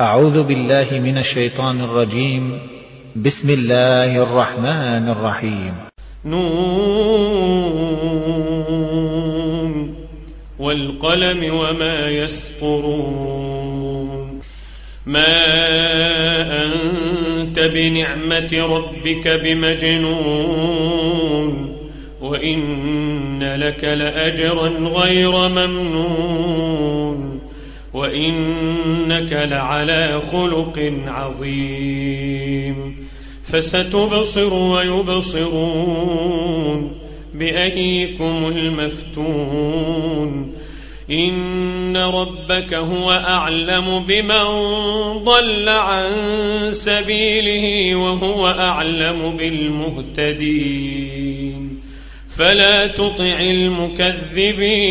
أعوذ بالله من الشيطان الرجيم. بسم الله الرحمن الرحيم. نون. والقلم وما يسطرون. ما أنت بنعمة ربك بمجنون. وإن لك لأجرا غير ممنون. وإنك لعلى خلق عظيم فستبصر ويبصرون بأيكم المفتون إن ربك هو أعلم بمن ضل عن سبيله وهو أعلم بالمهتدين فلا تطع المكذبين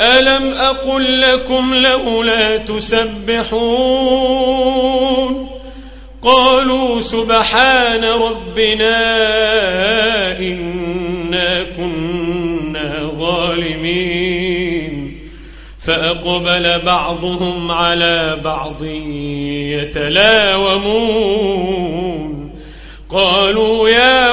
ألم أقل لكم لولا تسبحون قالوا سبحان ربنا إنا كنا ظالمين فأقبل بعضهم على بعض يتلاومون قالوا يا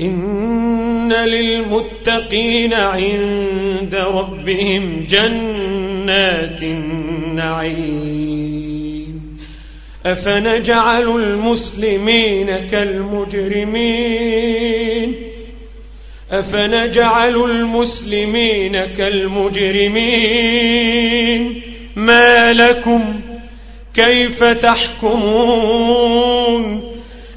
إن للمتقين عند ربهم جنات النعيم. أفنجعل المسلمين كالمجرمين؟ أفنجعل المسلمين كالمجرمين؟ ما لكم كيف تحكمون؟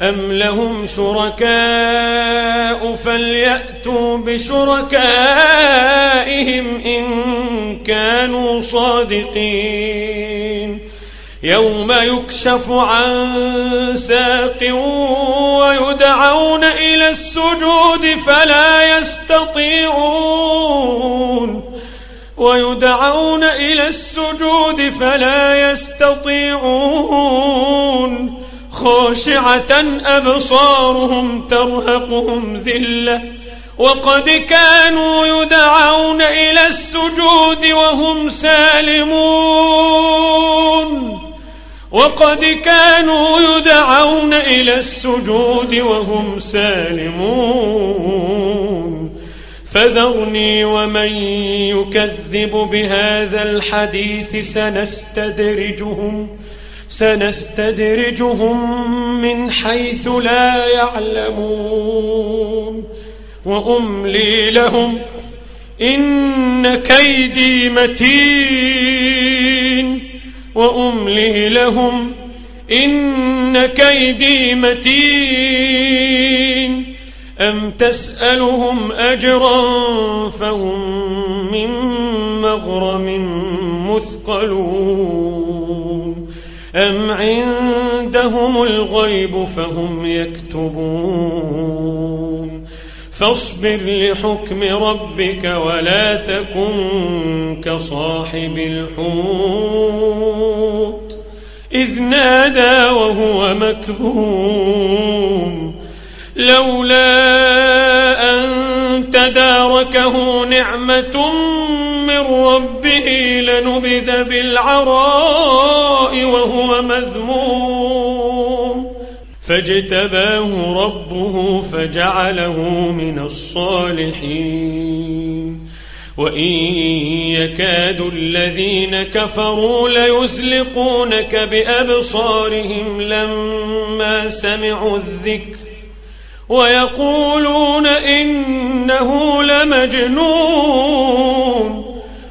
أم لهم شركاء فليأتوا بشركائهم إن كانوا صادقين يوم يكشف عن ساق ويدعون إلى السجود فلا يستطيعون ويدعون إلى السجود فلا يستطيعون خاشعة أبصارهم ترهقهم ذلة وقد كانوا يدعون إلى السجود وهم سالمون. وقد كانوا يدعون إلى السجود وهم سالمون. فذرني ومن يكذب بهذا الحديث سنستدرجهم. سنستدرجهم من حيث لا يعلمون. وأملي لهم إن كيدي متين. وأملي لهم إن كيدي متين. أم تسألهم أجرا فهم من مغرم مثقلون. أم عندهم الغيب فهم يكتبون فاصبر لحكم ربك ولا تكن كصاحب الحوت إذ نادى وهو مكظوم لولا أن تداركه نعمة من ربه لنبذ بالعراء وهو مذموم. فاجتباه ربه فجعله من الصالحين. وإن يكاد الذين كفروا ليزلقونك بأبصارهم لما سمعوا الذكر ويقولون إنه لمجنون.